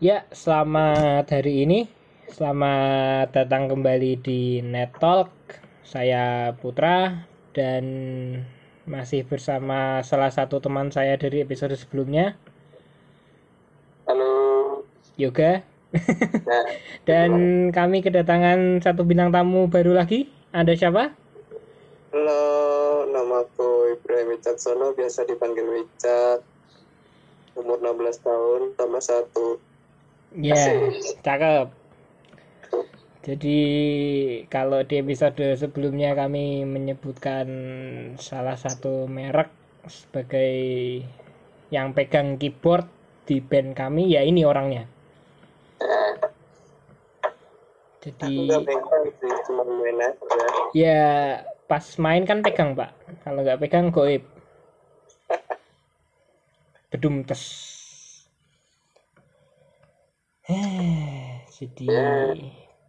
Ya, selamat hari ini. Selamat datang kembali di Net Talk. Saya Putra dan masih bersama salah satu teman saya dari episode sebelumnya, Halo. Yoga. Nah, Dan kami kedatangan satu bintang tamu baru lagi. Ada siapa? halo, namaku Ibrahim Wicaksono, biasa dipanggil Wicak. Umur 16 tahun, tambah satu. Ya, cakep. Jadi kalau di episode sebelumnya kami menyebutkan salah satu merek sebagai yang pegang keyboard di band kami, ya ini orangnya. Jadi ya pas main kan pegang pak, kalau nggak pegang goib. Bedum tes. Eh, Jadi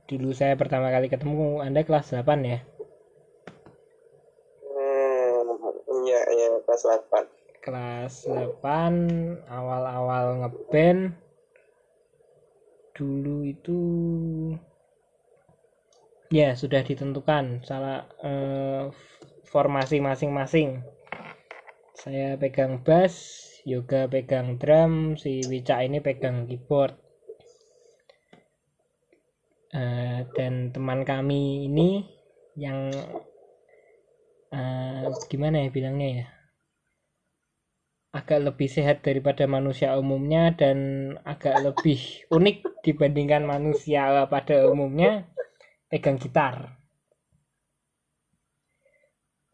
dulu saya pertama kali ketemu Anda kelas 8 ya. Hmm, iya, iya, kelas 8. Kelas 8 awal-awal ngeband dulu itu ya sudah ditentukan salah eh, formasi masing-masing. Saya pegang bass, Yoga pegang drum, si Wicak ini pegang keyboard. Eh, dan teman kami ini yang eh, gimana ya bilangnya ya agak lebih sehat daripada manusia umumnya dan agak lebih unik dibandingkan manusia pada umumnya pegang gitar.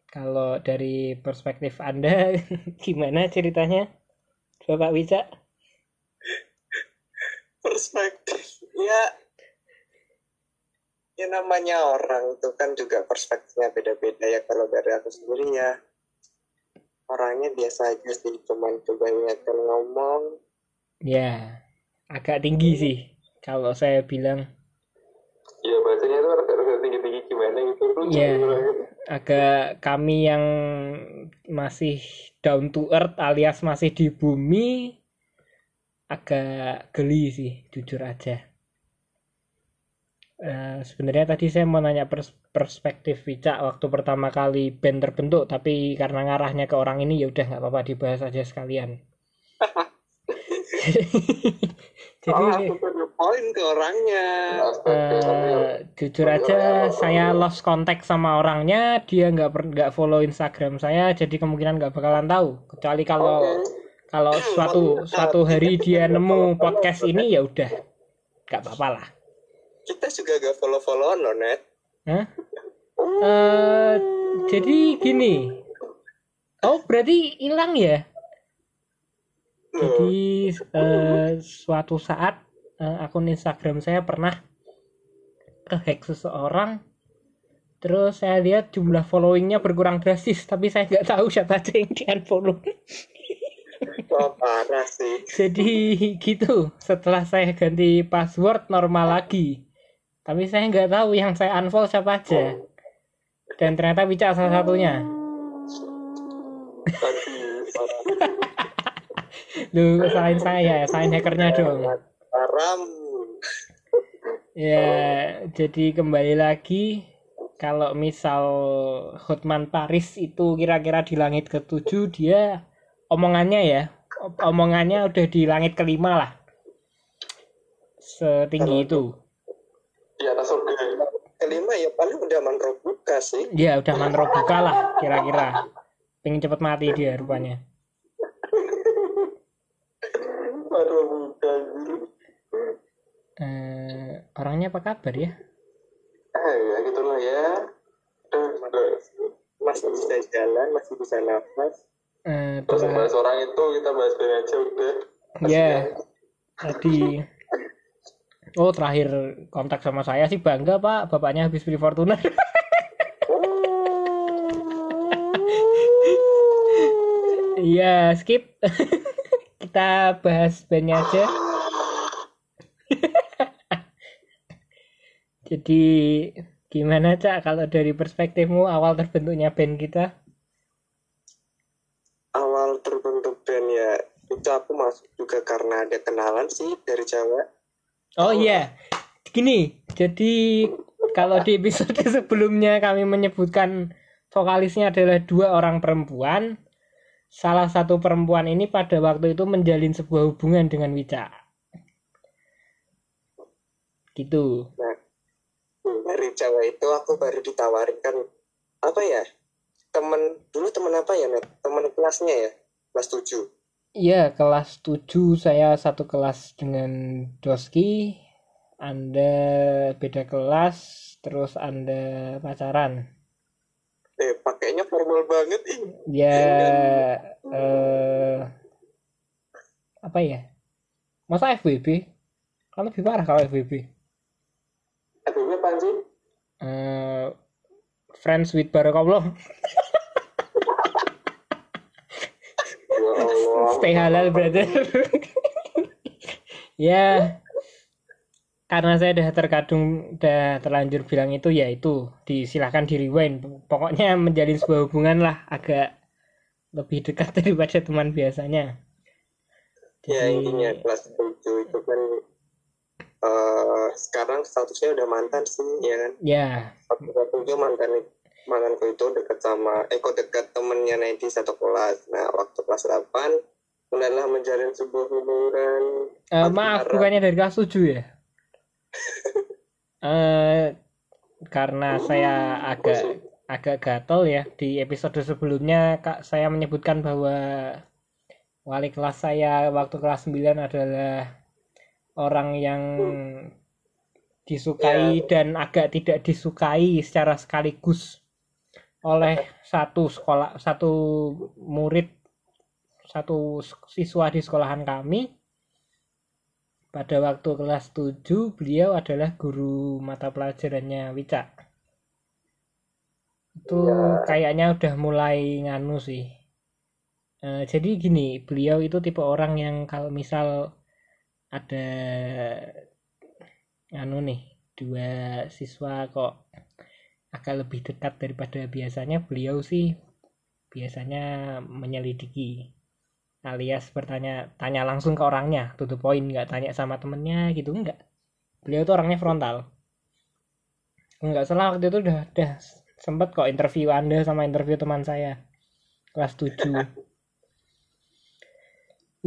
Kalau dari perspektif Anda gimana ceritanya? Bapak Wicak? Perspektif, ya. Ya namanya orang itu kan juga perspektifnya beda-beda ya. Kalau dari aku sendiri ya, orangnya biasa aja sih. Cuman kebanyakan ngomong, Ya, agak tinggi sih kalau saya bilang. ya bacanya itu agak tinggi-tinggi gimana gitu. Iya. gitu. agak kami yang masih down to earth alias masih di bumi agak geli sih jujur aja Eh, sebenarnya tadi saya mau nanya pers- perspektif Wicak waktu pertama kali band terbentuk tapi karena ngarahnya ke orang ini ya udah nggak apa-apa dibahas aja sekalian. Jadi Oh, aku point ke orangnya. Eh, jujur aja saya lost contact sama orangnya dia nggak nggak follow Instagram saya jadi kemungkinan nggak bakalan tahu. Kecuali kalau kalau suatu suatu hari dia nemu podcast ini ya udah nggak apa-apa lah Kita juga gak follow-followan loh, Net. Hah? Eh, jadi gini oh berarti hilang ya jadi eh, suatu saat eh, akun Instagram saya pernah kehack seseorang terus saya lihat jumlah followingnya berkurang drastis tapi saya nggak tahu siapa aja yang di unfollow Wah, parah sih. jadi gitu setelah saya ganti password normal lagi tapi saya nggak tahu yang saya unfollow siapa aja. Dan ternyata Wicak salah satunya. Lu salahin saya salahin hackernya dong. Haram. Ya, jadi kembali lagi kalau misal Hotman Paris itu kira-kira di langit ketujuh dia omongannya ya omongannya udah di langit kelima lah. Setinggi itu Di atas surga. Kelima ya paling udah manro buka sih. ya udah manro buka lah kira-kira pengen cepet mati dia rupanya Manro buka. eh, orangnya apa kabar ya Eh, ya gitulah ya. Masih bisa jalan, masih bisa nafas. eh, Terus bahas orang itu kita bahas aja udah. ya tadi oh terakhir kontak sama saya sih bangga pak bapaknya habis beli Fortuner Iya, skip. Kita bahas bandnya aja. Jadi gimana Cak kalau dari perspektifmu awal terbentuknya band kita? Awal terbentuk band ya itu aku masuk juga karena ada kenalan sih dari cewek Oh iya, gini. Jadi kalau di episode sebelumnya kami menyebutkan vokalisnya adalah dua orang perempuan. Salah satu perempuan ini pada waktu itu menjalin sebuah hubungan dengan Wicca. Gitu. nah dari cewek itu aku baru ditawarin kan apa ya temen dulu temen apa ya Net? temen kelasnya ya kelas 7 Iya, kelas 7 saya satu kelas dengan Doski. Anda beda kelas, terus Anda pacaran. eh pakainya formal banget ih Ya eh apa ya? Masa FWB? Kan lebih parah kalau FWB. aduhnya apaan sih Eh friends with Barakallah. ya Allah Stay halal, brother. ya, karena saya udah terkadung, udah terlanjur bilang itu, ya itu disilahkan di rewind. Pokoknya menjalin sebuah hubungan lah, agak lebih dekat daripada teman biasanya. ya intinya kelas 7 itu kan eh sekarang statusnya udah mantan sih ya kan ya, 7 mantan mantanku itu dekat sama eh kok dekat temennya Nanti satu kelas nah waktu kelas 8 mulailah menjalin sebuah hubungan. Eh, maaf, bukannya dari kelas 7 ya? eh karena saya agak agak gatel ya di episode sebelumnya kak saya menyebutkan bahwa wali kelas saya waktu kelas 9 adalah orang yang disukai dan agak tidak disukai secara sekaligus oleh satu sekolah satu murid satu siswa di sekolahan kami pada waktu kelas 7 beliau adalah guru mata pelajarannya Wicca itu Ya. kayaknya udah mulai nganu sih. Eh, jadi gini beliau itu tipe orang yang kalau misal ada anu nih dua siswa kok agak lebih dekat daripada biasanya beliau sih biasanya menyelidiki alias bertanya tanya langsung ke orangnya to the point nggak tanya sama temennya gitu enggak beliau tuh orangnya frontal. Nggak salah waktu itu udah udah sempet kok interview anda sama interview teman saya kelas 7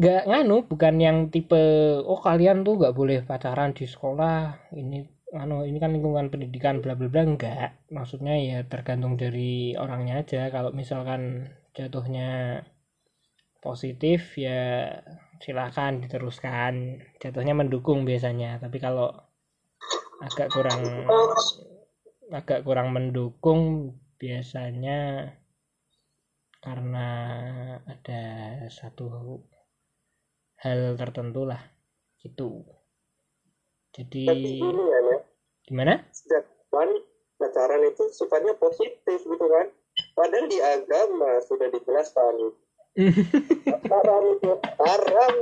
nggak nganu bukan yang tipe oh kalian tuh nggak boleh pacaran di sekolah ini anu ini kan lingkungan pendidikan bla bla bla enggak maksudnya ya tergantung dari orangnya aja. Kalau misalkan jatuhnya positif ya silakan diteruskan. Jatuhnya mendukung biasanya tapi kalau agak kurang agak kurang mendukung biasanya karena ada satu hal tertentu lah gitu. Jadi ya gimana? Sejak kapan pacaran itu sifatnya positif gitu kan? Padahal di agama sudah dijelaskan haram itu haram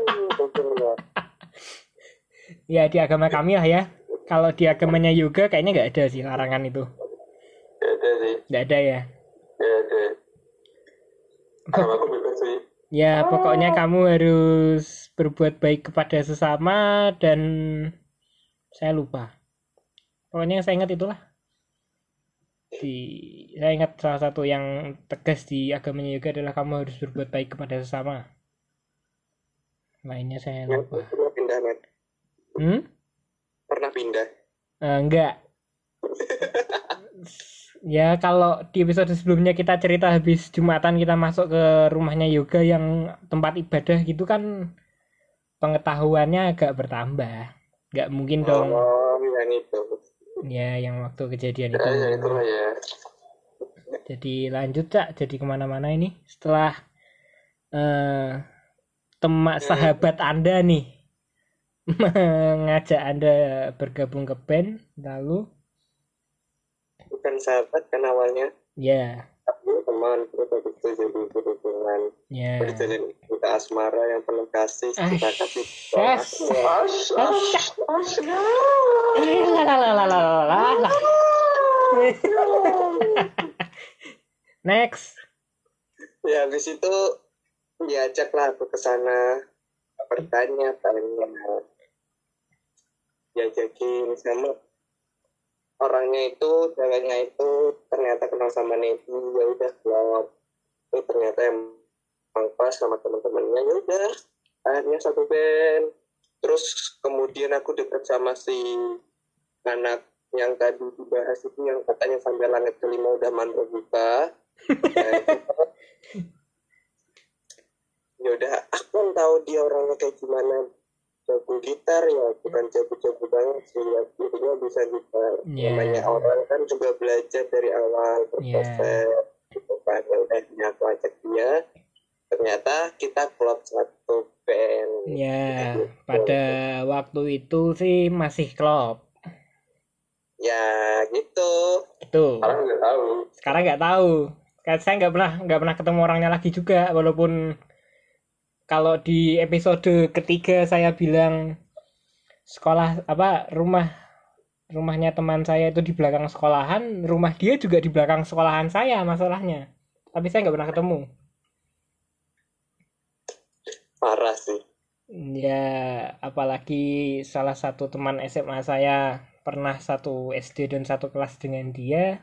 ya di agama kami lah ya. Kalau di agamanya yoga kayaknya nggak ada sih larangan itu. Ya ada sih. Nggak ada ya? Ya ada agama aku bebas sih. Ya pokoknya kamu harus berbuat baik kepada sesama dan saya lupa. Pokoknya yang saya ingat itulah di saya ingat salah satu yang tegas di agamanya yoga adalah kamu harus berbuat baik kepada sesama. Lainnya saya lupa. pernah pindah Net? hmm? Pernah pindah? Eh, enggak. Ya kalau di episode sebelumnya kita cerita habis jumatan kita masuk ke rumahnya yoga yang tempat ibadah gitu kan pengetahuannya agak bertambah. Nggak mungkin dong oh yang itu ya yang waktu kejadian itu. ya itu ya. Jadi lanjut cak. Jadi ke mana-mana ini setelah eh teman sahabat anda nih mengajak anda bergabung ke band lalu bukan sahabat kan awalnya? Ya tapi teman terus habis itu jadi berhubungan ya. Berjalin kita asmara yang penuh kasih kita kasih yes. As- Lalalalalalala. Next. ya habis itu diajak lah aku ke sana bertanya-tanya diajakin sama orangnya itu ceweknya itu ternyata kenal sama Nedi ya udah kalau itu ternyata emang pas sama teman-temannya ya udah akhirnya satu band. Terus kemudian aku deket sama si anak yang tadi dibahas itu yang katanya sampai langit kelima udah mandor buka. Ya udah aku kan tahu dia orangnya kayak gimana jago gitar ya bukan jago-jago banget sih ya intinya bisa gitar Yeah. namanya orang kan juga belajar dari awal berproses gitu kan udah ini aku ajak dia ternyata kita klub satu band Ya, pada waktu itu sih masih klop. ya gitu Itu. orang nggak tahu Sekarang nggak tahu. Kayak saya nggak pernah nggak pernah ketemu orangnya lagi juga, walaupun kalau di episode ketiga saya bilang sekolah apa rumah rumahnya teman saya itu di belakang sekolahan, rumah dia juga di belakang sekolahan saya masalahnya. Tapi saya nggak pernah ketemu. parah sih Ya, apalagi salah satu teman SMA saya pernah satu SD dan satu kelas dengan dia.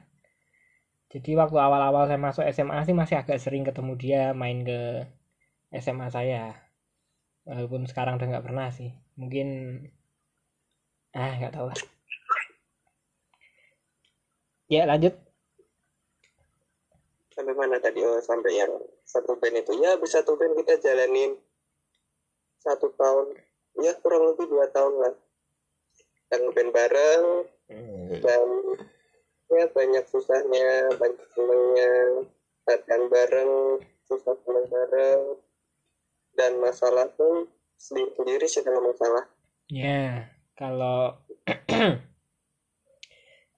Jadi waktu awal-awal saya masuk SMA sih masih agak sering ketemu dia main ke SMA saya. Walaupun sekarang udah nggak pernah sih. Mungkin ah nggak tahu lah. Ya lanjut. sampai mana tadi oh sampai yang satu band itu ya bisa satu band kita jalanin satu tahun ya kurang lebih dua tahun lah dan band bareng dan ya banyak susahnya banyak senangnya latihan bareng susah senang bareng dan masalah pun sendiri sih kalau masalah Ya, kalau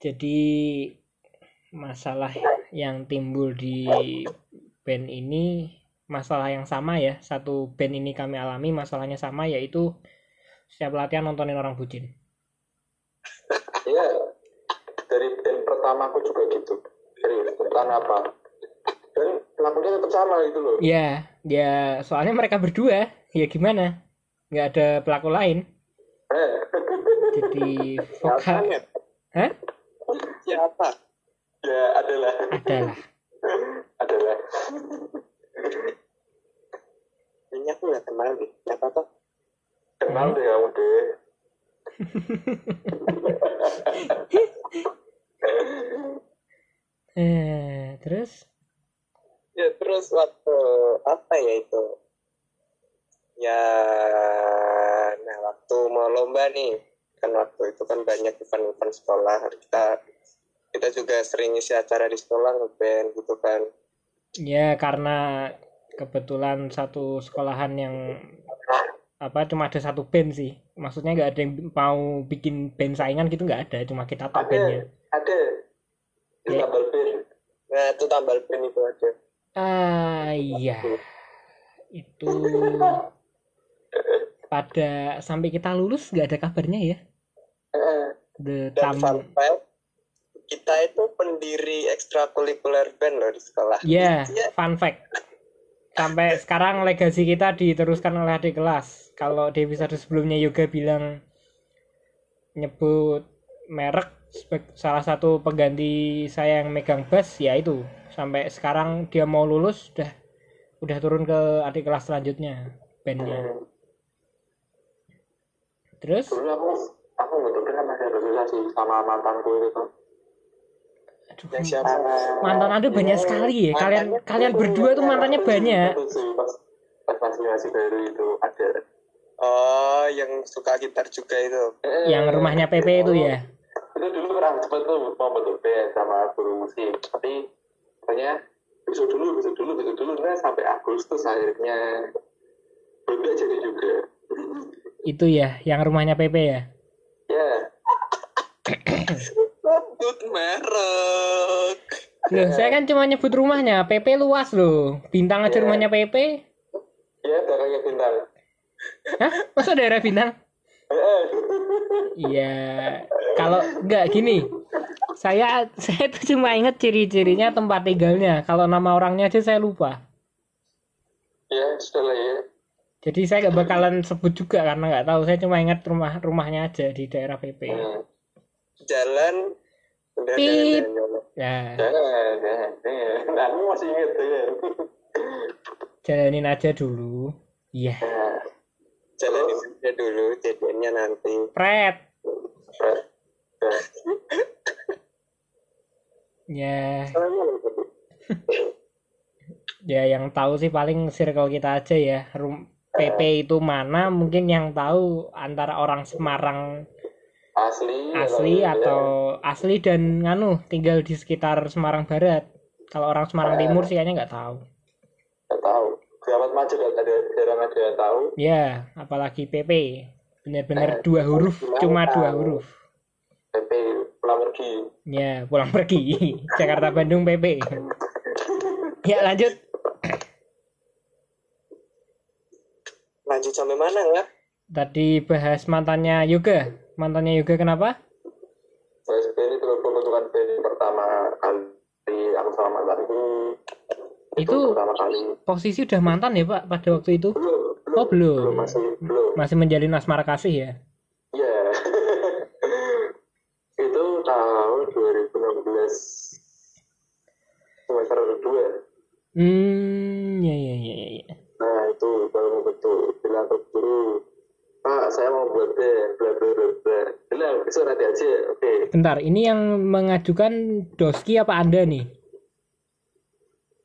jadi masalah yang timbul di band ini masalah yang sama ya. Satu band ini kami alami masalahnya sama yaitu setiap latihan nontonin orang bucin. Iya, dari band pertama aku juga gitu. Dari entah apa. Dan pelakunya tetap sama gitu loh. Ya, ya soalnya mereka berdua, ya gimana? Nggak ada pelaku lain. Eh, Jadi vokal, ya hah? siapa ya adalah, Adalah. adalah. ini aku nggak kenal deh siapa tuh Kenal deh kamu deh. Eh, terus? Ya terus waktu apa ya itu ya nah waktu mau lomba nih kan waktu itu kan banyak event-event sekolah kita kita juga sering isi acara di sekolah ngeband gitu kan Ya karena kebetulan satu sekolahan yang apa cuma ada satu band sih. Maksudnya nggak ada yang mau bikin band saingan gitu nggak ada, cuma kita top Ada, bandnya. ada. Di Ya. tambal band. nah itu tambal band itu aja Ah iya, itu pada sampai kita lulus nggak ada kabarnya ya. Eh, The dan tam fun fact kita itu pendiri ekstrakurikuler band loh di sekolah ya Iya. fun fact. Sampai sekarang legasi kita diteruskan oleh adik kelas. Kalau di episode sebelumnya Yoga bilang nyebut merek salah satu pengganti saya yang megang bass ya itu sampai sekarang dia mau lulus udah udah turun ke adik kelas selanjutnya bandnya. Terus? Dulu aku aku masih ada susah sih sama mantanku itu. aduh, yang siapa? mantan anda banyak sekali ya. kalian kalian berdua tuh mantannya banyak. Pas pas masih masih baru itu ada. oh yang suka gitar juga itu. Yang rumahnya PP itu ya? Itu dulu pernah cepet tuh mau bentuk band sama guru musik. Tapi katanya besok dulu besok dulu besok dulu. Nah sampai Agustus akhirnya. Belum nggak jadi juga. Itu ya yang rumahnya PP ya? Ya. Sebut merek. Loh, saya kan cuma nyebut rumahnya. PP luas loh. Bintang aja Iya. rumahnya PP ya darahnya bintang. Hah? Masa daerah bintang? Eh, Iya, kalau nggak gini, saya saya tuh cuma inget ciri-cirinya tempat tinggalnya. Kalau nama orangnya aja saya lupa. ya sudah lah ya Jadi saya nggak bakalan sebut juga karena nggak tahu. Saya cuma ingat rumah rumahnya aja di daerah PP. Hmm. jalan Pip. Ya. Nah, masih inget ya. jalanin aja dulu. Iya. Nah, jalan aja dulu jadiannya nanti Pret. nah. Ya, ya yang tahu sih paling circle kita aja ya. Rum PP itu mana mungkin yang tahu antara orang Semarang asli asli ya. atau asli dan nganu tinggal di sekitar Semarang Barat. Kalau orang Semarang Timur sih kayaknya nggak tahu. nggak tahu keramat maju ada jarang ada yang tahu Ya, apalagi PP. Benar-benar dua huruf, cuma dua huruf. PP pulang pergi Ya, pulang pergi. Jakarta Bandung PP. Ya, lanjut. lanjut sampai mana ya Tadi bahas mantannya Yoga. Mantannya Yoga kenapa? saya ini pembentukan band pertama kali aku sama mantanku Itu- pertama kali Posisi udah mantan ya, Pak, pada waktu itu? belum Oh, belum. masih belum Masih menjalin asmara kasih ya? Iya. itu tahun 2016 semester 2. Hmm, ya ya ya ya. ya. Nah, itu baru betul bilang ke guru, Pak, saya mau buat band, bla bla bla bla. Bilang, besok nanti aja, oke. Bentar, ini yang mengajukan Doski apa Anda nih?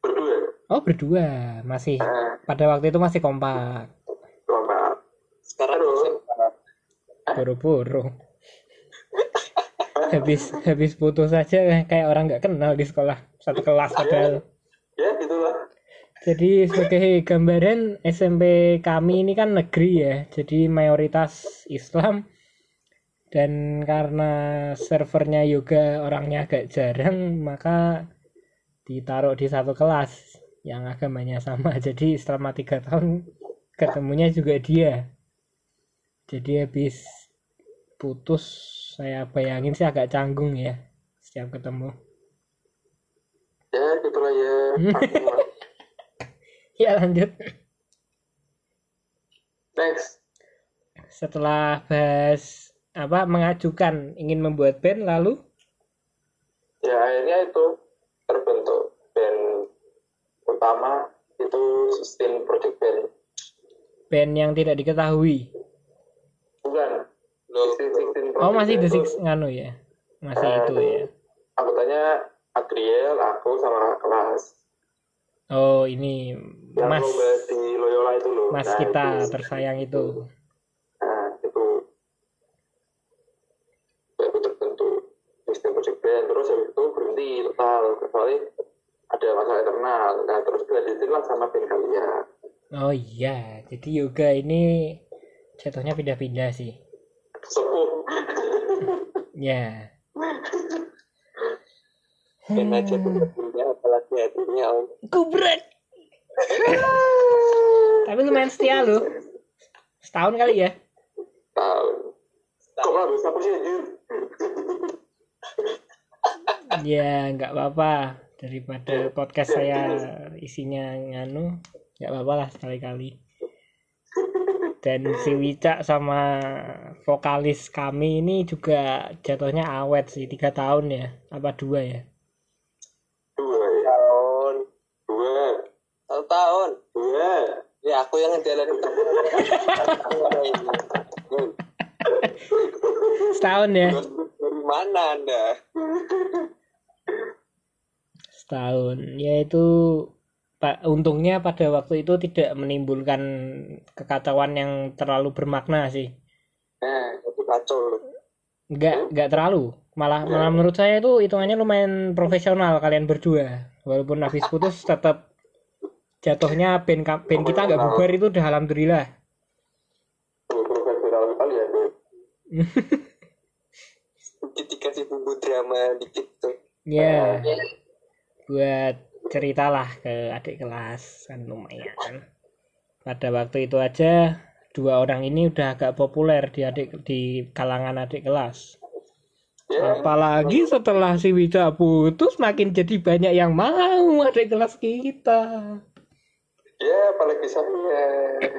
Berdua. Oh, berdua. Masih Nah, pada waktu itu masih kompak. kompak. sekarang Aduh. Habis habis putus saja kayak orang nggak kenal di sekolah satu kelas padahal. Ya, gitulah. Jadi sebagai gambaran SMP kami ini kan negeri ya, jadi mayoritas Islam dan karena servernya yoga orangnya agak jarang maka ditaruh di satu kelas yang agamanya sama. Jadi selama tiga tahun ketemunya juga dia. Jadi habis putus saya bayangin sih agak canggung ya setiap ketemu. Ya, gitulah ya. Ya lanjut. Next. setelah bahas apa mengajukan ingin membuat band lalu Ya, akhirnya itu terbentuk band utama itu Sustain Project Band. band yang tidak diketahui Bukan. Oh masih the six nganu ya masih Eh, itu ya Anggotanya Adriel, aku sama kelas. oh ini Yang mas di Loyola itu loh. mas Nah, kita itu. tersayang itu Nah, itu. Ya, itu terbentuk Sustain Project Band. Terus habis itu berhenti total. Kecuali ada masalah internal. Nah, terus dilanjutin lah sama band kalian. oh iya jadi yoga ini jatuhnya pindah-pindah sih Sepuh. ya. Dan aja punya apalagi hatinya om. Kubrek tapi lumayan setia loh. Setahun kali ya? Tahu. Kok malah bisa anjir? ya nggak apa-apa. Daripada podcast saya isinya nganu nggak apa-apa lah sekali-kali dan si Wicak sama vokalis kami ini juga jatuhnya awet sih tiga tahun ya apa dua ya Dua ya. tahun Dua. satu tahun Dua. ya aku yang ngejalanin setahun ya dari mana anda setahun yaitu untungnya pada waktu itu tidak menimbulkan kekacauan yang terlalu bermakna sih. Nah, itu kacau. Loh nggak nggak terlalu. Malah malah menurut saya itu hitungannya lumayan profesional kalian berdua. Walaupun habis putus tetap jatuhnya band ka- band kita nggak bubar itu udah alhamdulillah. Profesional sekali ya. Dikit dikasih bumbu drama dikit tuh. Ya buat ceritalah ke adik kelas kan lumayan. Pada waktu itu aja dua orang ini udah agak populer di adik di kalangan adik kelas. Ya, apalagi setelah si Wija putus makin jadi banyak yang mau adik kelas kita. Ya apalagi saya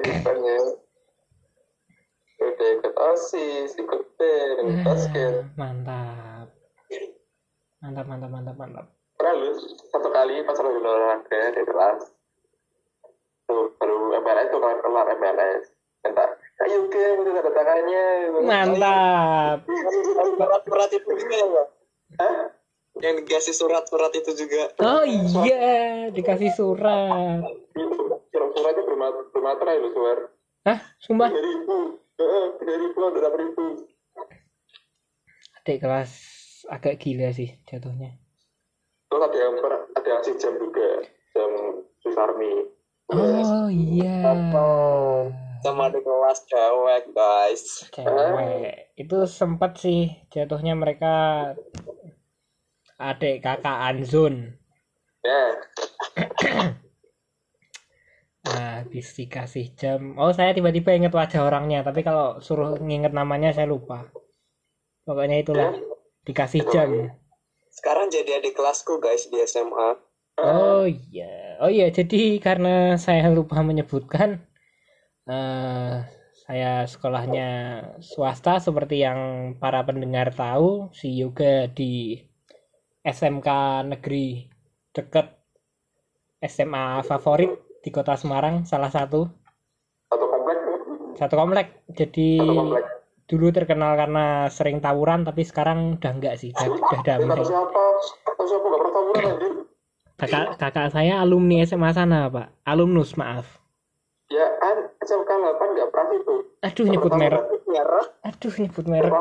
misalnya udah ikut osis ikut band ikut basket. mantap. Mantap mantap mantap mantap pernah satu kali pas lagi olahraga di kelas tuh baru MLS tuh kalau kelar MLS minta ayo ke itu tanda tangannya. Mantap. Surat-surat itu juga ya? Hah? Yang dikasih surat-surat itu juga. oh iya dikasih surat. Itu surat-suratnya bermat- bermaterai lu suar. Hah, sumpah? Tiga ribu. Heeh, tiga ribu atau enam ribu. Adik kelas agak gila sih jatuhnya terus ada yang per- ada yang si jam juga jam Susarmi. Oh iya. Sama di kelas cewek, guys. cewek. Itu sempat sih jatuhnya mereka adik kakak Anzun. Ya. Nah habis dikasih jam oh saya tiba-tiba inget wajah orangnya tapi kalau suruh nginget namanya saya lupa. Pokoknya itulah. Dikasih jam Sekarang jadi adik kelasku, guys, di SMA. oh iya. Oh iya jadi karena saya lupa menyebutkan eh saya sekolahnya swasta seperti yang para pendengar tahu si Yoga di SMK negeri deket SMA favorit di kota Semarang salah satu. Satu komplek. Satu komplek. Jadi satu komplek dulu terkenal karena sering tawuran tapi sekarang udah enggak sih. Udah, udah damai. siapa? Siapa gak pernah taburan anjir kakak kakak saya alumni SMA sana pak. Alumnus maaf. Ya kan SMK 8 gak pernah itu. Aduh nyebut merek. aduh nyebut merek.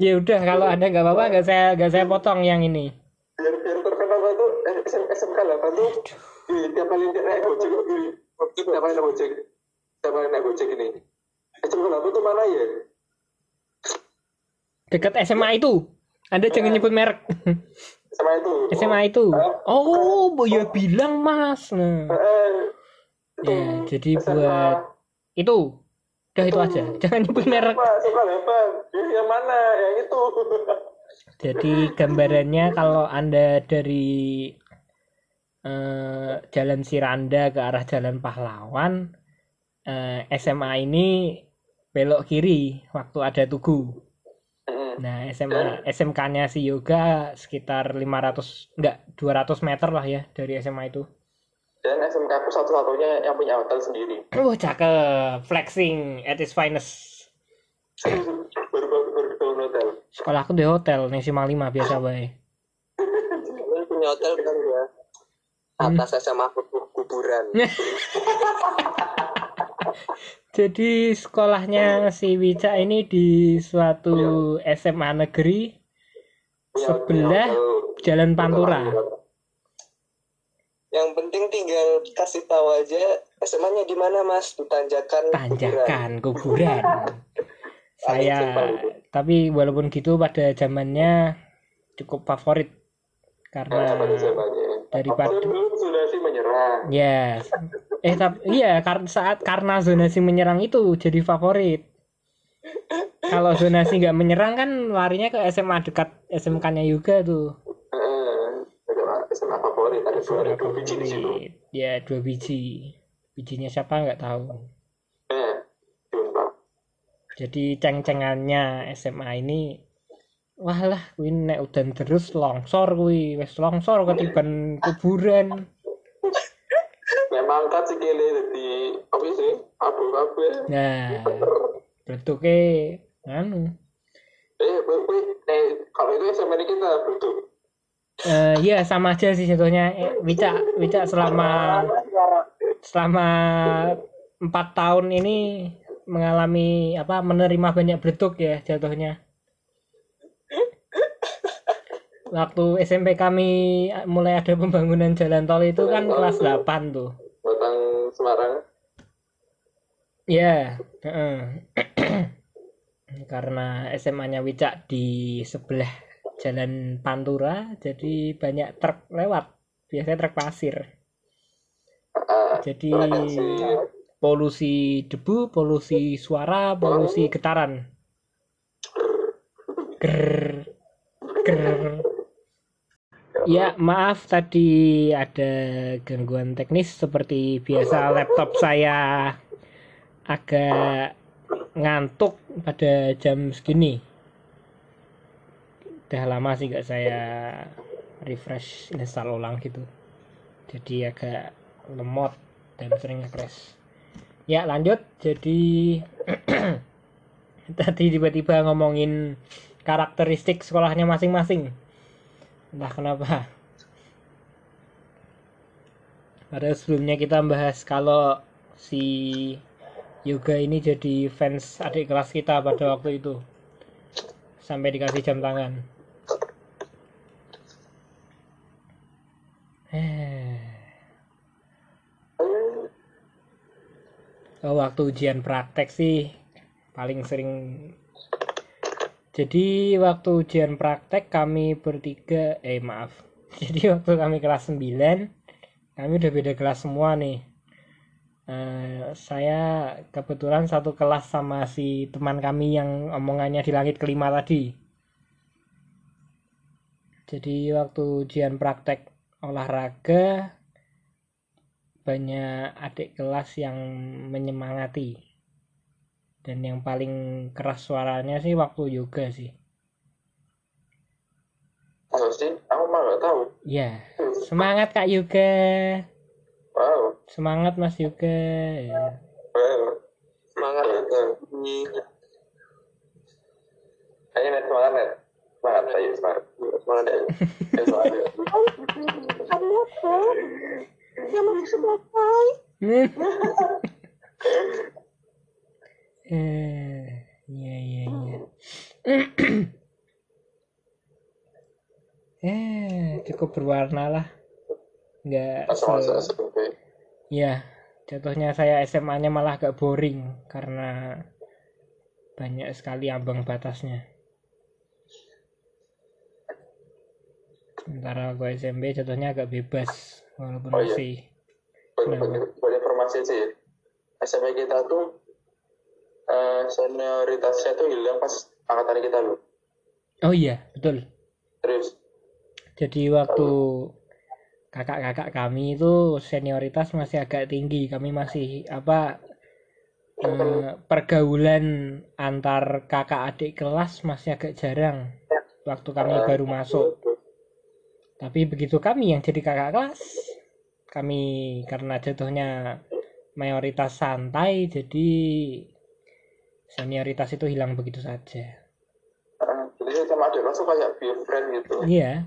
Ya udah kalau anda nggak apa-apa nggak saya nggak saya potong yang ini. Biar biar terkenal SM, SMK 8 tuh tiap kali naik gojek tiap kali naik gojek tiap kali naik gojek ini SMK 8 tuh mana ya? Dekat SMA itu. Anda jangan nyebut merek. Sama itu. SMA itu. Oh bu ya bilang mas. Nah. Eh, itu ya jadi buat itu. Udah itu aja. Jangan nyebut merek. Apa SMK 8 ya, yang mana? Yang itu. Jadi gambarannya kalau Anda dari eh, Jalan Siranda ke arah Jalan Pahlawan, eh, SMA ini belok kiri waktu ada Tugu. Nah, SMA SMK-nya si Yoga sekitar 500 enggak 200 meter lah ya dari SMA itu. dan SMK aku satu-satunya yang punya hotel sendiri Wah, cakep. Flexing at its finest. baru baru hotel Sekolah aku di hotel nih Simpang 5 biasa bae. Punya hotel kan ya? Atas SMA aku kuburan. Jadi sekolahnya si Wicak ini di suatu SMA negeri Punya- sebelah. Jalan Pantura. Yang penting tinggal kasih tahu aja SMA-nya di mana, Mas? Di Tanjakan. kuburan. Tanjakan kuburan. Saya simpel itu. tapi walaupun gitu pada zamannya cukup favorit karena daripada Dulu sudah sih menyerang. ya eh tapi iya karena saat karena zonasi menyerang itu jadi favorit. Kalau zonasi nggak menyerang kan larinya ke SMA dekat SMK-nya juga tuh. SMA favorit, ada dua, ada dua biji di situ. Ya dua biji. Bijinya siapa nggak tahu. Eh. Jadi ceng-cengannya SMA ini wah lah kuwi nek udan terus longsor kuwi wis longsor ketiban kuburan. Memang kan sikile jadi apa sih? Abu-abu ya. Nah, bentuknya anu Eh, wih, eh, kalau itu SMA ini kita bentuk. eh iya sama aja sih jatuhnya eh, Wicak Wicak selama selama empat tahun ini mengalami apa menerima banyak bentuk ya jatuhnya waktu SMP kami mulai ada pembangunan jalan tol itu kan kelas 8 tuh Semarang. ya heeh. karena SMA-nya Wicak di sebelah jalan Pantura jadi banyak truk lewat biasanya truk pasir Ah, jadi Pasir. polusi debu polusi suara polusi getaran ger ger Ya, maaf tadi ada gangguan teknis seperti biasa laptop saya agak ngantuk pada jam segini. Udah lama sih gak saya refresh install ulang gitu. Jadi agak lemot dan sering crash. Ya, lanjut. Jadi tadi tiba-tiba ngomongin karakteristik sekolahnya masing-masing entah kenapa Padahal sebelumnya kita bahas kalau si Yoga ini jadi fans adik kelas kita pada waktu itu sampai dikasih jam tangan. Eh. Oh, waktu ujian praktek sih paling sering jadi waktu ujian praktek kami bertiga, eh maaf. Jadi waktu kami kelas 9, kami udah beda kelas semua nih. Uh, saya kebetulan satu kelas sama si teman kami yang omongannya di langit kelima tadi. Jadi waktu ujian praktek olahraga banyak adik kelas yang menyemangati dan yang paling keras suaranya sih waktu yoga sih Oh sih, aku mah gak tahu. ya semangat kak yoga Wow, semangat mas yoga ya. wow. Semangat. Ini Ayo net semangat net. Semangat, ayo semangat. semangat. Ayo semangat. ayo. eh iya iya iya eh cukup berwarna lah nggak Masa-masa se- SMP. ya jatuhnya saya SMA-nya malah agak boring karena banyak sekali ambang batasnya sementara aku SMP jatuhnya agak bebas walaupun Oh, iya. masih Banyak, banyak, banyak informasi sih. SMP kita tuh eh, senioritasnya tuh hilang pas angkatan kita loh. oh iya betul Terus, Jadi waktu kakak-kakak kami itu senioritas masih agak tinggi. Kami masih apa eh, pergaulan antar kakak adik kelas masih agak jarang waktu kami baru masuk. Tapi begitu kami yang jadi kakak kelas, kami karena jatuhnya mayoritas santai, jadi senioritas itu hilang begitu saja. eh, jadi sama adik kelas kayak be friend gitu. Iya,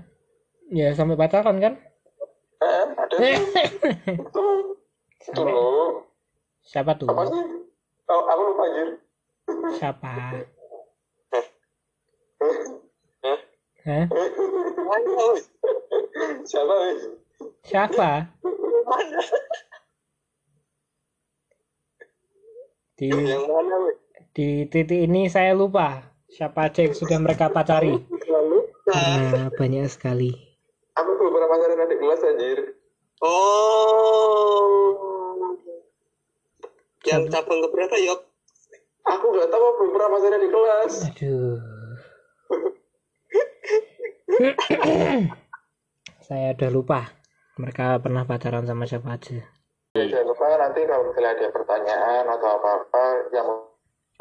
ya sampai pacaran kan? Eh, ada. Itu, itu. Siapa tuh? Apa sih? Oh, aku lupa anjir. Siapa? Hah? Hah? Mana? wis? Siapa wis? Siapa? Di Yang mana? Di titik ini saya lupa siapa aja yang sudah mereka pacari. Karena banyak sekali. Aku belum pernah pacaran adik kelas anjir. Oh. Yang cabang keberapa, Yok? Aku gak tahu aku belum pernah pacaran di kelas. Aduh. saya udah lupa mereka pernah pacaran sama siapa aja. Ya, jangan lupa nanti kalau misalnya ada pertanyaan atau apa-apa yang mau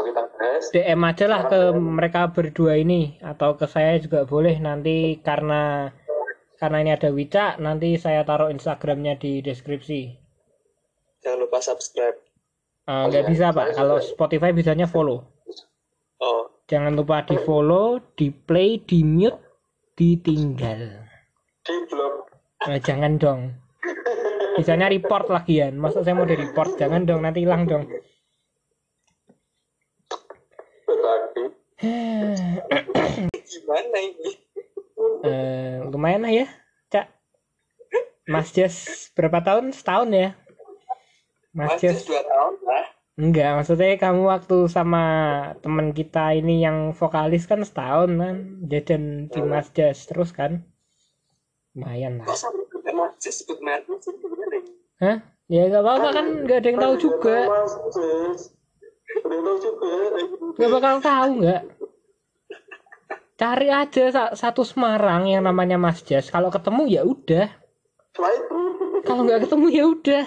kita bahas, DM aja lah ke mereka berdua ini atau ke saya juga boleh. Nanti karena karena ini ada Wicca nanti saya taruh Instagramnya di deskripsi. Jangan lupa subscribe. Eh, nggak bisa pak. Kalau Spotify bisanya follow. Oh, jangan lupa di follow di play di mute ditinggal. Di blog Eh, jangan dong. Bisanya report lagian masa saya mau di report. Jangan dong nanti hilang dong gimana ini? Eh, lumayan lah ya cak Mas Jas berapa tahun setahun ya Mas Jas dua tahun lah. enggak maksudnya kamu waktu sama teman kita ini yang vokalis kan setahun kan jajan di Mas Jas terus kan lumayan lah Kok sampai sebenarnya? Hah? Ya nggak apa-apa kan nggak ada yang tahu juga. Mas, Sis. Udah tahu juga. Nggak bakal tahu nggak. cari aja sa- satu Semarang yang namanya Mas Jas. Kalau ketemu ya udah. Kalau nggak ketemu ya udah.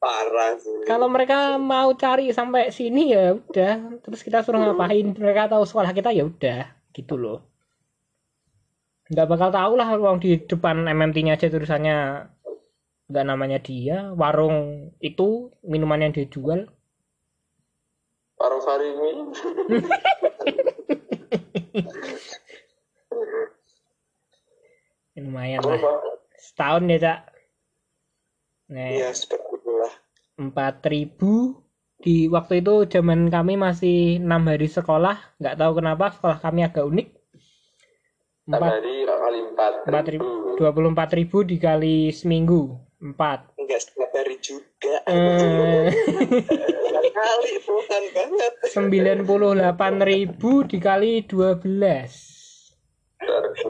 Parah sih. Kalau mereka mau cari sampai sini ya udah. Terus kita suruh ngapain? Mereka tahu sekolah kita ya udah. Gitu loh. Nggak bakal tahu lah uang di depan MMT-nya aja tulisannya nggak namanya dia warung itu minuman yang dia jual. Warung Sarimi lumayan lah. Setahun ya cak? Nah seperti itulah empat ribu. Di waktu itu zaman kami masih enam hari sekolah. Nggak tahu kenapa sekolah kami agak unik. Empat empat hari kali empat empat ribu dua puluh empat ribu dikali seminggu empat. Enggak setiap hari juga. Eh, kali bukan banget. Sembilan puluh delapan ribu dikali dua belas.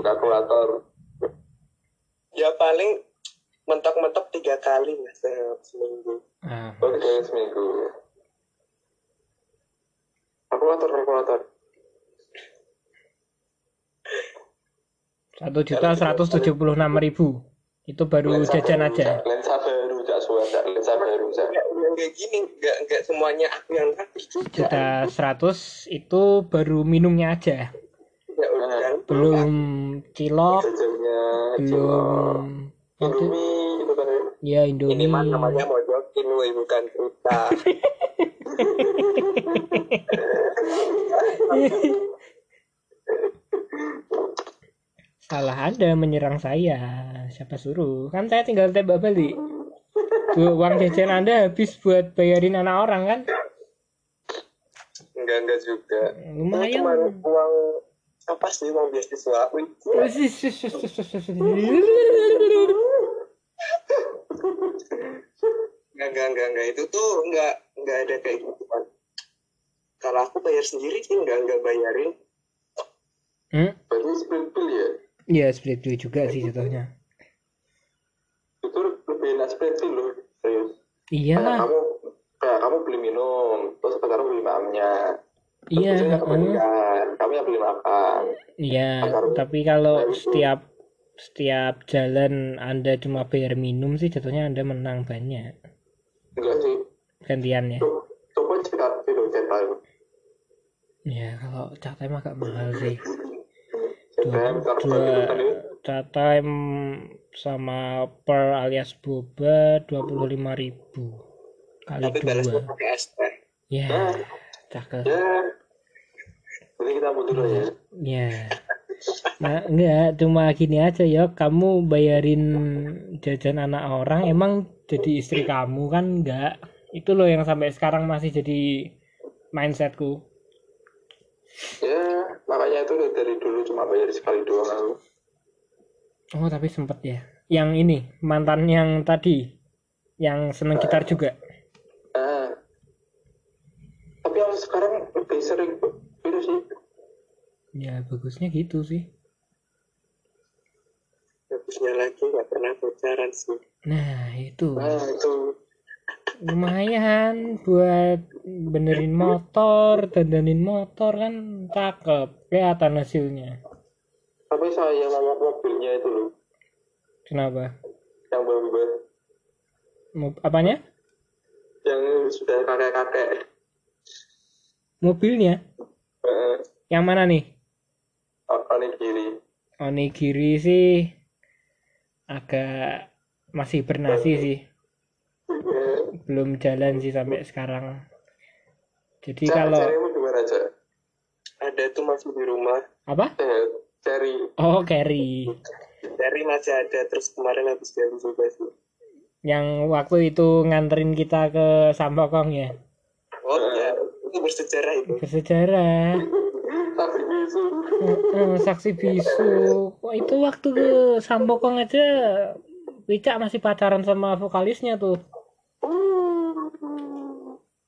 Kalkulator. Ya paling mentok-mentok tiga kali mas seminggu. Ah, baru kali seminggu. Kalkulator kalkulator. Satu juta seratus tujuh puluh enam ribu itu baru jajan aja. Lensa baru cak suara cak lensa baru cak. enggak enggak gini enggak enggak semuanya aku yang kasih juga. Juta seratus itu baru minumnya aja. Ya udah. Belum cilok jajannya belum waktu Indomie itu kan ya? Ini Indomie. Mah namanya mojokin woi bukan kita Salah Anda menyerang saya. Siapa suruh? Kan saya tinggal tembak balik. Tuh, uang jajan Anda habis buat bayarin anak orang kan? enggak enggak juga Lumayan. cuma uang apa sih uang beasiswa enggak enggak enggak enggak itu tuh enggak enggak ada kayak gitu kan kalau aku bayar sendiri sih enggak enggak bayarin Hmm? split bill ya Iya, split bill juga sih jatuhnya. itu lebih enak split bill loh. Serius. Iya. Kayak lah. kamu kayak kamu beli minum terus sekarang beli makamnya Iya, kamu yang beli makan. Iya, tapi kalau setiap setiap jalan Anda cuma bayar minum sih jatuhnya Anda menang banyak. Enggak sih. Gantiannya. Co- coba cek itu cek Ya, kalau cat time agak mahal sih. Dua, dua time sama per alias boba 25.000 kali tapi dua. pakai Ya, cakep. ya jadi kita mundur aja Ya. Nah, enggak, cuma gini aja ya, kamu bayarin jajan anak orang emang jadi istri kamu kan enggak. Itu loh yang sampai sekarang masih jadi mindsetku. Ya makanya itu dari dulu cuma bayar sekali doang aku Oh, tapi sempet ya. Yang ini, mantan yang tadi yang seneng gitar juga. ah tapi yang sekarang lebih sering itu sih Ya, bagusnya gitu sih. bagusnya lagi nggak pernah pacaran sih Nah, itu. nah itu lumayan buat benerin motor dandanin motor kan cakep kelihatan hasilnya. Tapi saya mau mobilnya itu loh. Kenapa? Yang bumper Mo- apanya? Yang sudah kakek-kakek. Mobilnya? Eh, yang mana nih? Onigiri. Onigiri sih. Agak masih bernasi sih. Eh, belum jalan sih sampai sekarang. Jadi Ca- kalau carimu di mana aja. Ada tuh masih di rumah. Apa? Eh, cari. Oh carry dari masih ada terus kemarin habis ganti juga sih. Yang waktu itu nganterin kita ke Sampokong ya? Oh ya itu bersejarah itu. Bersejarah. Tapi bisu. Saksi bisu. Wah, itu waktu ke Sampokong aja Wicak masih pacaran sama vokalisnya tuh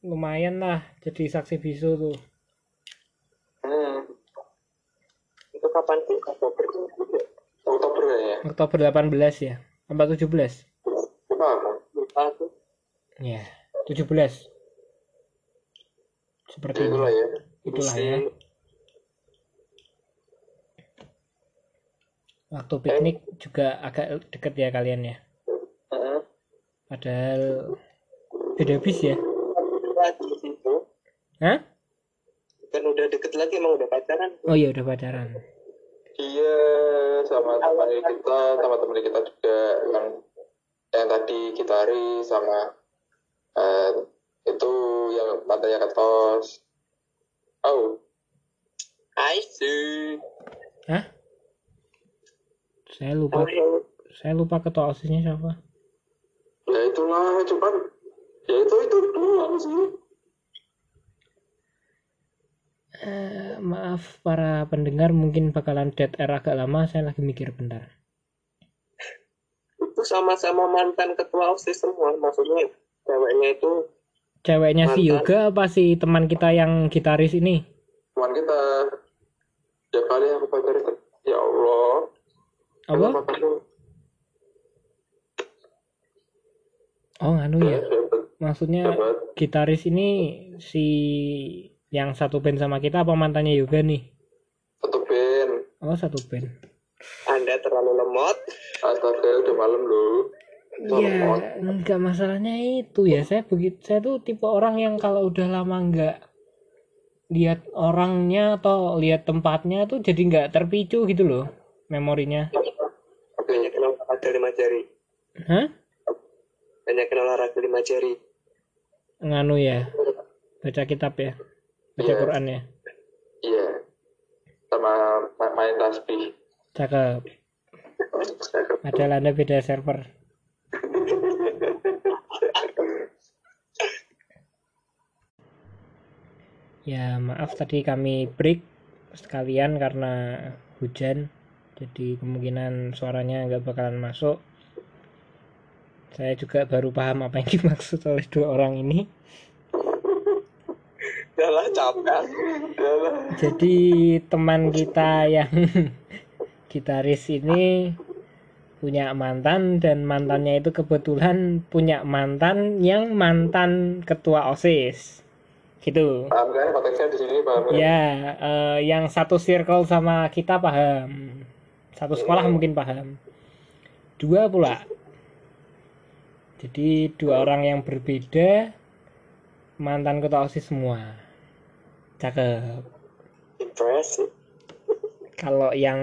lumayan lah jadi saksi bisu tuh. Hmm. itu kapan sih? Oktober. Oktober ya? Oktober 18 ya? Apa 17 lupa tuh ya 17 seperti itulah ya. Itulah ya. Waktu piknik eh. juga agak deket ya kalian ya? Padahal beda bis ya? Lagi di situ. Hah? kan udah deket lagi emang udah pacaran. Oh iya udah pacaran. Iya, sama teman kita, sama teman kita juga yang yang tadi gitaris sama eh, itu yang pantainya ketos. Oh, I see Hah? saya lupa. Saya lupa ketua osisnya siapa. Ya itulah, cuman ya itu itu doang sih. Eh, maaf para pendengar mungkin bakalan dead air agak lama saya lagi mikir bentar itu sama-sama mantan ketua osis semua maksudnya ceweknya itu ceweknya si Mantan. Yoga apa si teman kita yang gitaris ini Cuman kita ya kali aku pacaran ya Allah. apa oh anu ya maksudnya hebat. gitaris ini si yang satu band sama kita apa mantannya Yoga nih Satu band. oh satu band anda terlalu lemot Astaga, udah malam loh. Iya, enggak masalahnya itu ya. Saya begitu, saya tuh tipe orang yang kalau udah lama enggak lihat orangnya atau lihat tempatnya tuh jadi nggak terpicu gitu loh memorinya. banyak kenal olahraga lima jari Hah? banyak kenal olahraga lima jari Nganu ya, baca kitab ya, baca Iya. Quran ya. Iya. Sama ma- main tasbih. Cakep. Padahal anda beda server. Ya maaf tadi kami break sekalian karena hujan. Jadi kemungkinan suaranya nggak bakalan masuk. Saya juga baru paham apa yang dimaksud oleh dua orang ini. Udah capek Jadi teman kita yang gitaris ini punya mantan dan mantannya itu kebetulan punya mantan yang mantan ketua OSIS. Gitu. Paham kan konteksnya di sini paham kan? Ya, eh, yang satu circle sama kita paham. Satu sekolah mungkin paham. Dua pula. Jadi dua orang yang berbeda mantan ketua OSIS semua. Cakep. impressive Kalau yang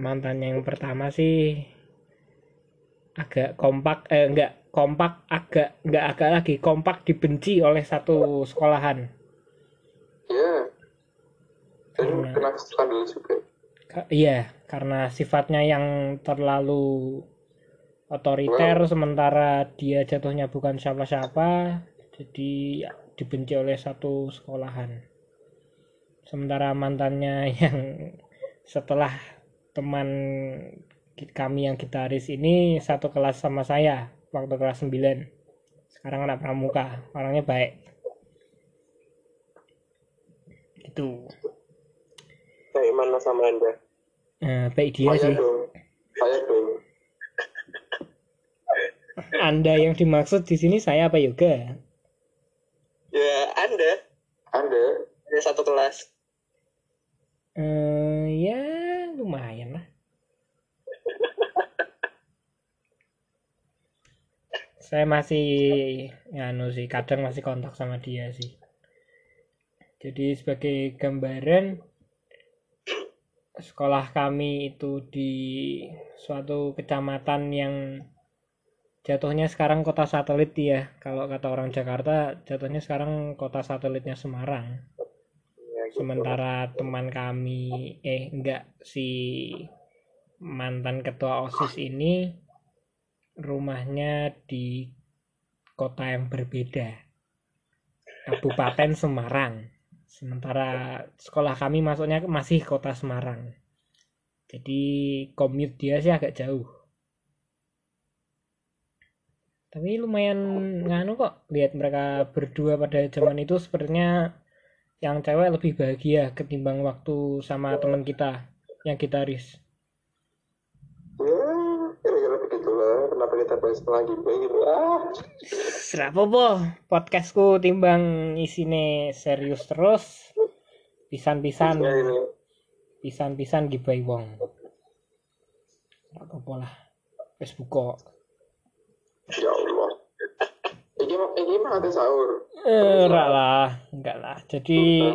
mantan yang pertama sih agak kompak eh enggak kompak agak enggak agak lagi kompak dibenci oleh satu sekolahan. Iya. Karena- kena juga. Ka- iya, karena sifatnya yang terlalu otoriter sementara dia jatuhnya bukan siapa-siapa, jadi ya, dibenci oleh satu sekolahan. Sementara mantannya yang setelah teman kami yang gitaris ini satu kelas sama saya waktu kelas 9. Sekarang anak pramuka, orangnya baik. Gitu. kayak mana sama anda Nah, baik dia Saya sih. dong. Saya dong. Anda yang dimaksud di sini saya apa yoga? ya anda Anda ada satu kelas Eh, ya lumayan lah. Saya masih nganu sih, kadang masih kontak sama dia sih. Jadi sebagai gambaran sekolah kami itu di suatu kecamatan yang jatuhnya sekarang kota satelit ya. Kalau kata orang Jakarta, jatuhnya sekarang kota satelitnya Semarang. Ya, gitu. sementara teman kami eh enggak si mantan ketua OSIS ini rumahnya di kota yang berbeda. Kabupaten Semarang. Sementara sekolah kami masuknya masih kota Semarang. Jadi commute dia sih agak jauh tapi lumayan nganu kok lihat mereka berdua pada zaman itu sepertinya yang cewek lebih bahagia ketimbang waktu sama teman kita yang gitaris. ya begitulah. Kenapa kita bahas lagi gitu? Ah. Serapopo podcastku timbang isine serius terus. Pisan-pisan. Ya pisan-pisan gibai wong. apa lah. Wis buka Ya Allah. Iki mah ada sahur. Eh, enggak lah, enggak lah. Jadi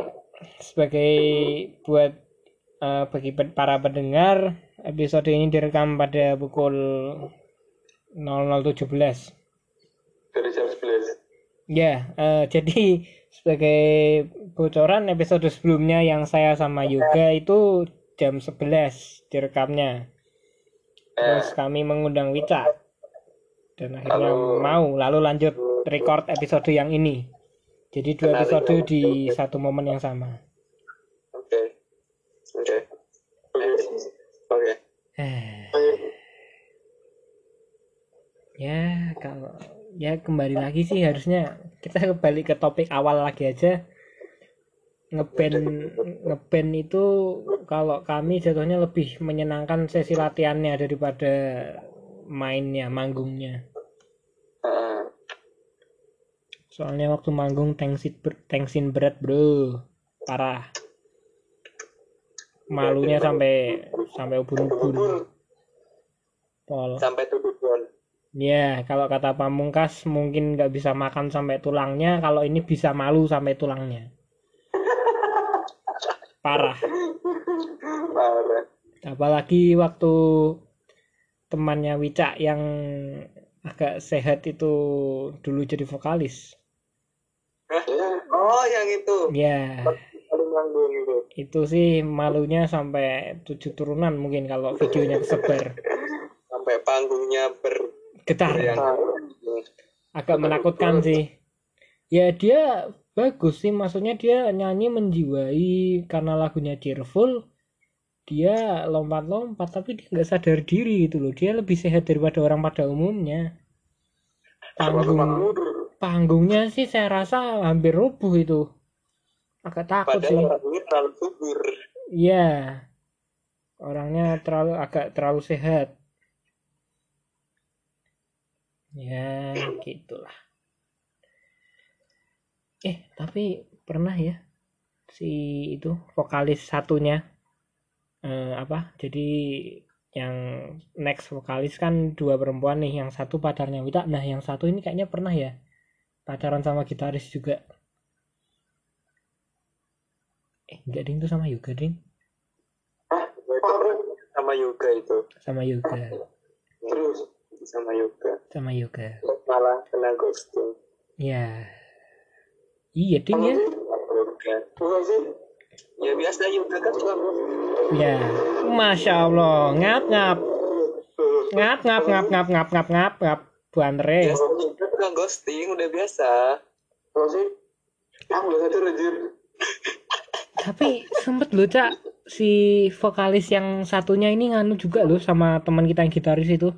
sebagai buat eh, bagi para pendengar, episode ini direkam pada pukul 00.17. Dari jam 11. Ya, eh, jadi sebagai bocoran episode sebelumnya yang saya sama Yoga itu jam 11 direkamnya. Terus kami mengundang Wicca. Dan akhirnya Lalu- mau lalu lanjut record episode yang ini. Jadi dua episode di satu momen yang sama. Oke. Oke. Oke. Eh, ya kalau ya kembali lagi sih harusnya kita kembali ke topik awal lagi aja ngeband ngeband itu kalau kami jatuhnya lebih menyenangkan sesi latihannya daripada mainnya manggungnya soalnya waktu manggung tensin ber- tensin berat bro parah malunya sampai sampai ubun-ubun pol Sampai tujuan. Ya, kalau kata Pamungkas mungkin nggak bisa makan sampai tulangnya, kalau ini bisa malu sampai tulangnya. Parah. Parah. Apalagi waktu temannya Wicak yang agak sehat itu dulu jadi vokalis. Oh, yang itu. Ya, manggung itu. sih malunya sampai tujuh turunan mungkin kalau videonya kesebar. Sampai panggungnya ber Getar. yang agak menakutkan sih ya dia bagus sih maksudnya dia nyanyi menjiwai karena lagunya cheerful dia lompat-lompat tapi dia nggak sadar diri gitu loh dia lebih sehat daripada orang pada umumnya panggung panggungnya sih saya rasa hampir rubuh itu agak takut sih padahal orangnya terlalu subur. Iya. Orangnya terlalu agak terlalu sehat. Ya, gitulah. Eh, tapi pernah ya si itu vokalis satunya eh, apa? Jadi yang next vokalis kan dua perempuan nih, yang satu pacarnya Wita. Nah, yang satu ini kayaknya pernah ya pacaran sama gitaris juga. Eh, enggak ding tuh sama Yoga ding, sama yoga itu sama Yoga, Terus sama yoga sama Yoga. malah kena ghosting Ya. Iya ding ya. yoga Masa sih? ya biasa yoga kan Ya. Masya Allah, ngap ngap. Ngap ngap ngap ngap ngap ngap ngap ngap. Bu Andre. biasa yoga suka ghosting udah biasa Masa sih? Sadar anjir. Tapi sempet loh cak si vokalis yang satunya ini nganu juga loh sama teman kita yang gitaris itu.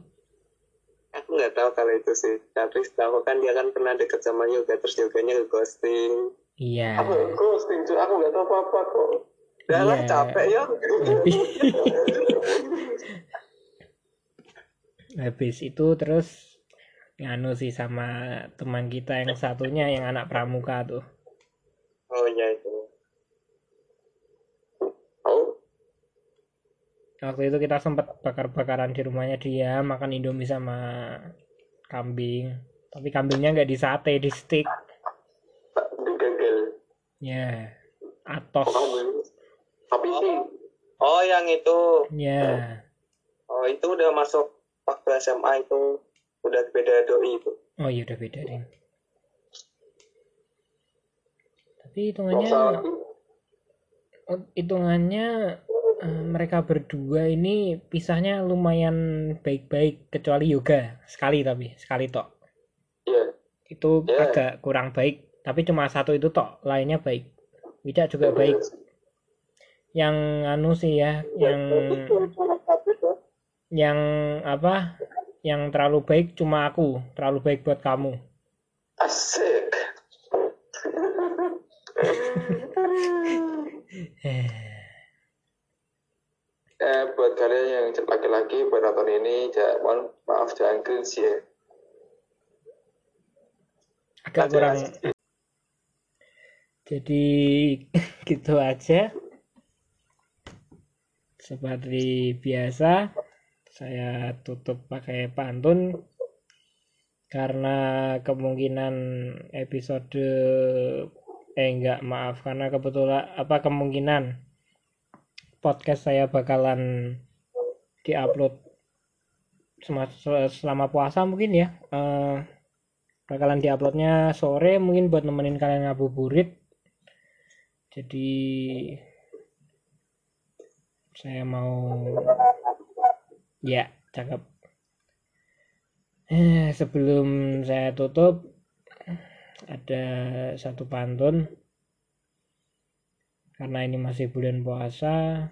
aku nggak tahu kalau itu sih tapi setahu kan dia kan pernah deket sama yoga terus yoganya ke ghosting Iya. Aku ghosting cuy, aku nggak tahu apa-apa kok. Udah lah Iya. capek ya Habis itu terus nganu sih sama teman kita yang satunya yang anak pramuka tuh. oh ya itu Oh, Waktu itu kita sempat bakar-bakaran di rumahnya dia, makan indomie sama kambing. Tapi kambingnya nggak disate, di stick. gagal. Ya, atos. Kamu tapi sih oh yang itu Ya, oh itu udah masuk waktu SMA itu udah beda doi itu oh iya udah beda deh. Tapi hitungannya, usah hitungannya eh, mereka berdua ini pisahnya lumayan baik-baik kecuali yoga sekali tapi sekali tok. Iya. Itu Ya. agak kurang baik, tapi cuma satu itu tok, lainnya baik. Wida juga baik. Yang anu sih ya, yang yang apa? Yang terlalu baik cuma aku, terlalu baik buat kamu. Asik. Eh, buat kalian yang laki-laki buat nonton ini, jangan, mohon maaf jangan cringe ya. Agak kurang. Jadi gitu aja. Seperti biasa, saya tutup pakai pantun karena kemungkinan episode eh enggak maaf karena kebetulan apa kemungkinan podcast saya bakalan diupload selama puasa mungkin ya. Uh, bakalan diuploadnya sore mungkin buat nemenin kalian ngabuburit. Jadi saya mau ya cakep. Eh, sebelum saya tutup ada satu pantun. Karena ini masih bulan puasa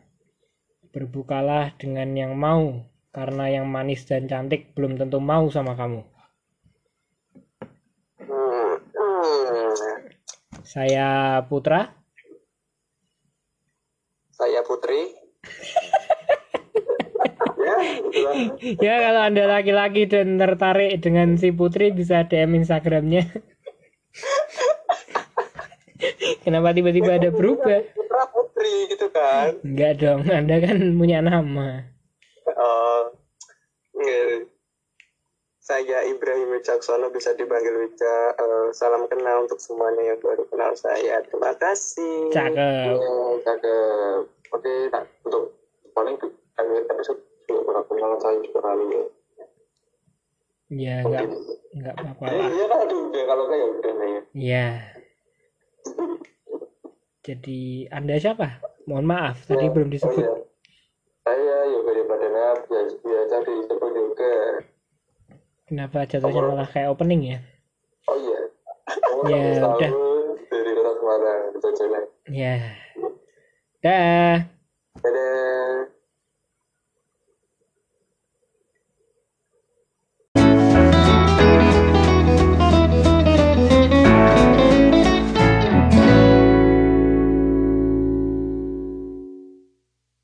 berbukalah dengan yang mau karena yang manis dan cantik belum tentu mau sama kamu. Saya Putra saya Putri ya kalau anda laki-laki dan tertarik dengan si Putri bisa DM Instagramnya. Kenapa tiba-tiba ada berubah? Putra Putri gitu kan. Enggak dong anda kan punya nama. Uh, saya Ibrahim Wicaksono bisa dipanggil Wica. Uh, salam kenal untuk semuanya yang baru kenal saya. Terima kasih. Cakep. Oh, cakep. Oke nah, untuk paling episode pernah kenal saya ya ya enggak enggak apa-apa. Lah iya kan aduh udah kalau kayak udah ya ya jadi anda siapa? Mohon maaf tadi Ya, belum oh disebut. iya. saya Yoga Padana biasa, biasa disebut juga. Kenapa jatuhnya malah kayak opening ya? Oh iya. Oh, Ya, udah. dari kota Semarang bisa jalan ya. Dah. Dadah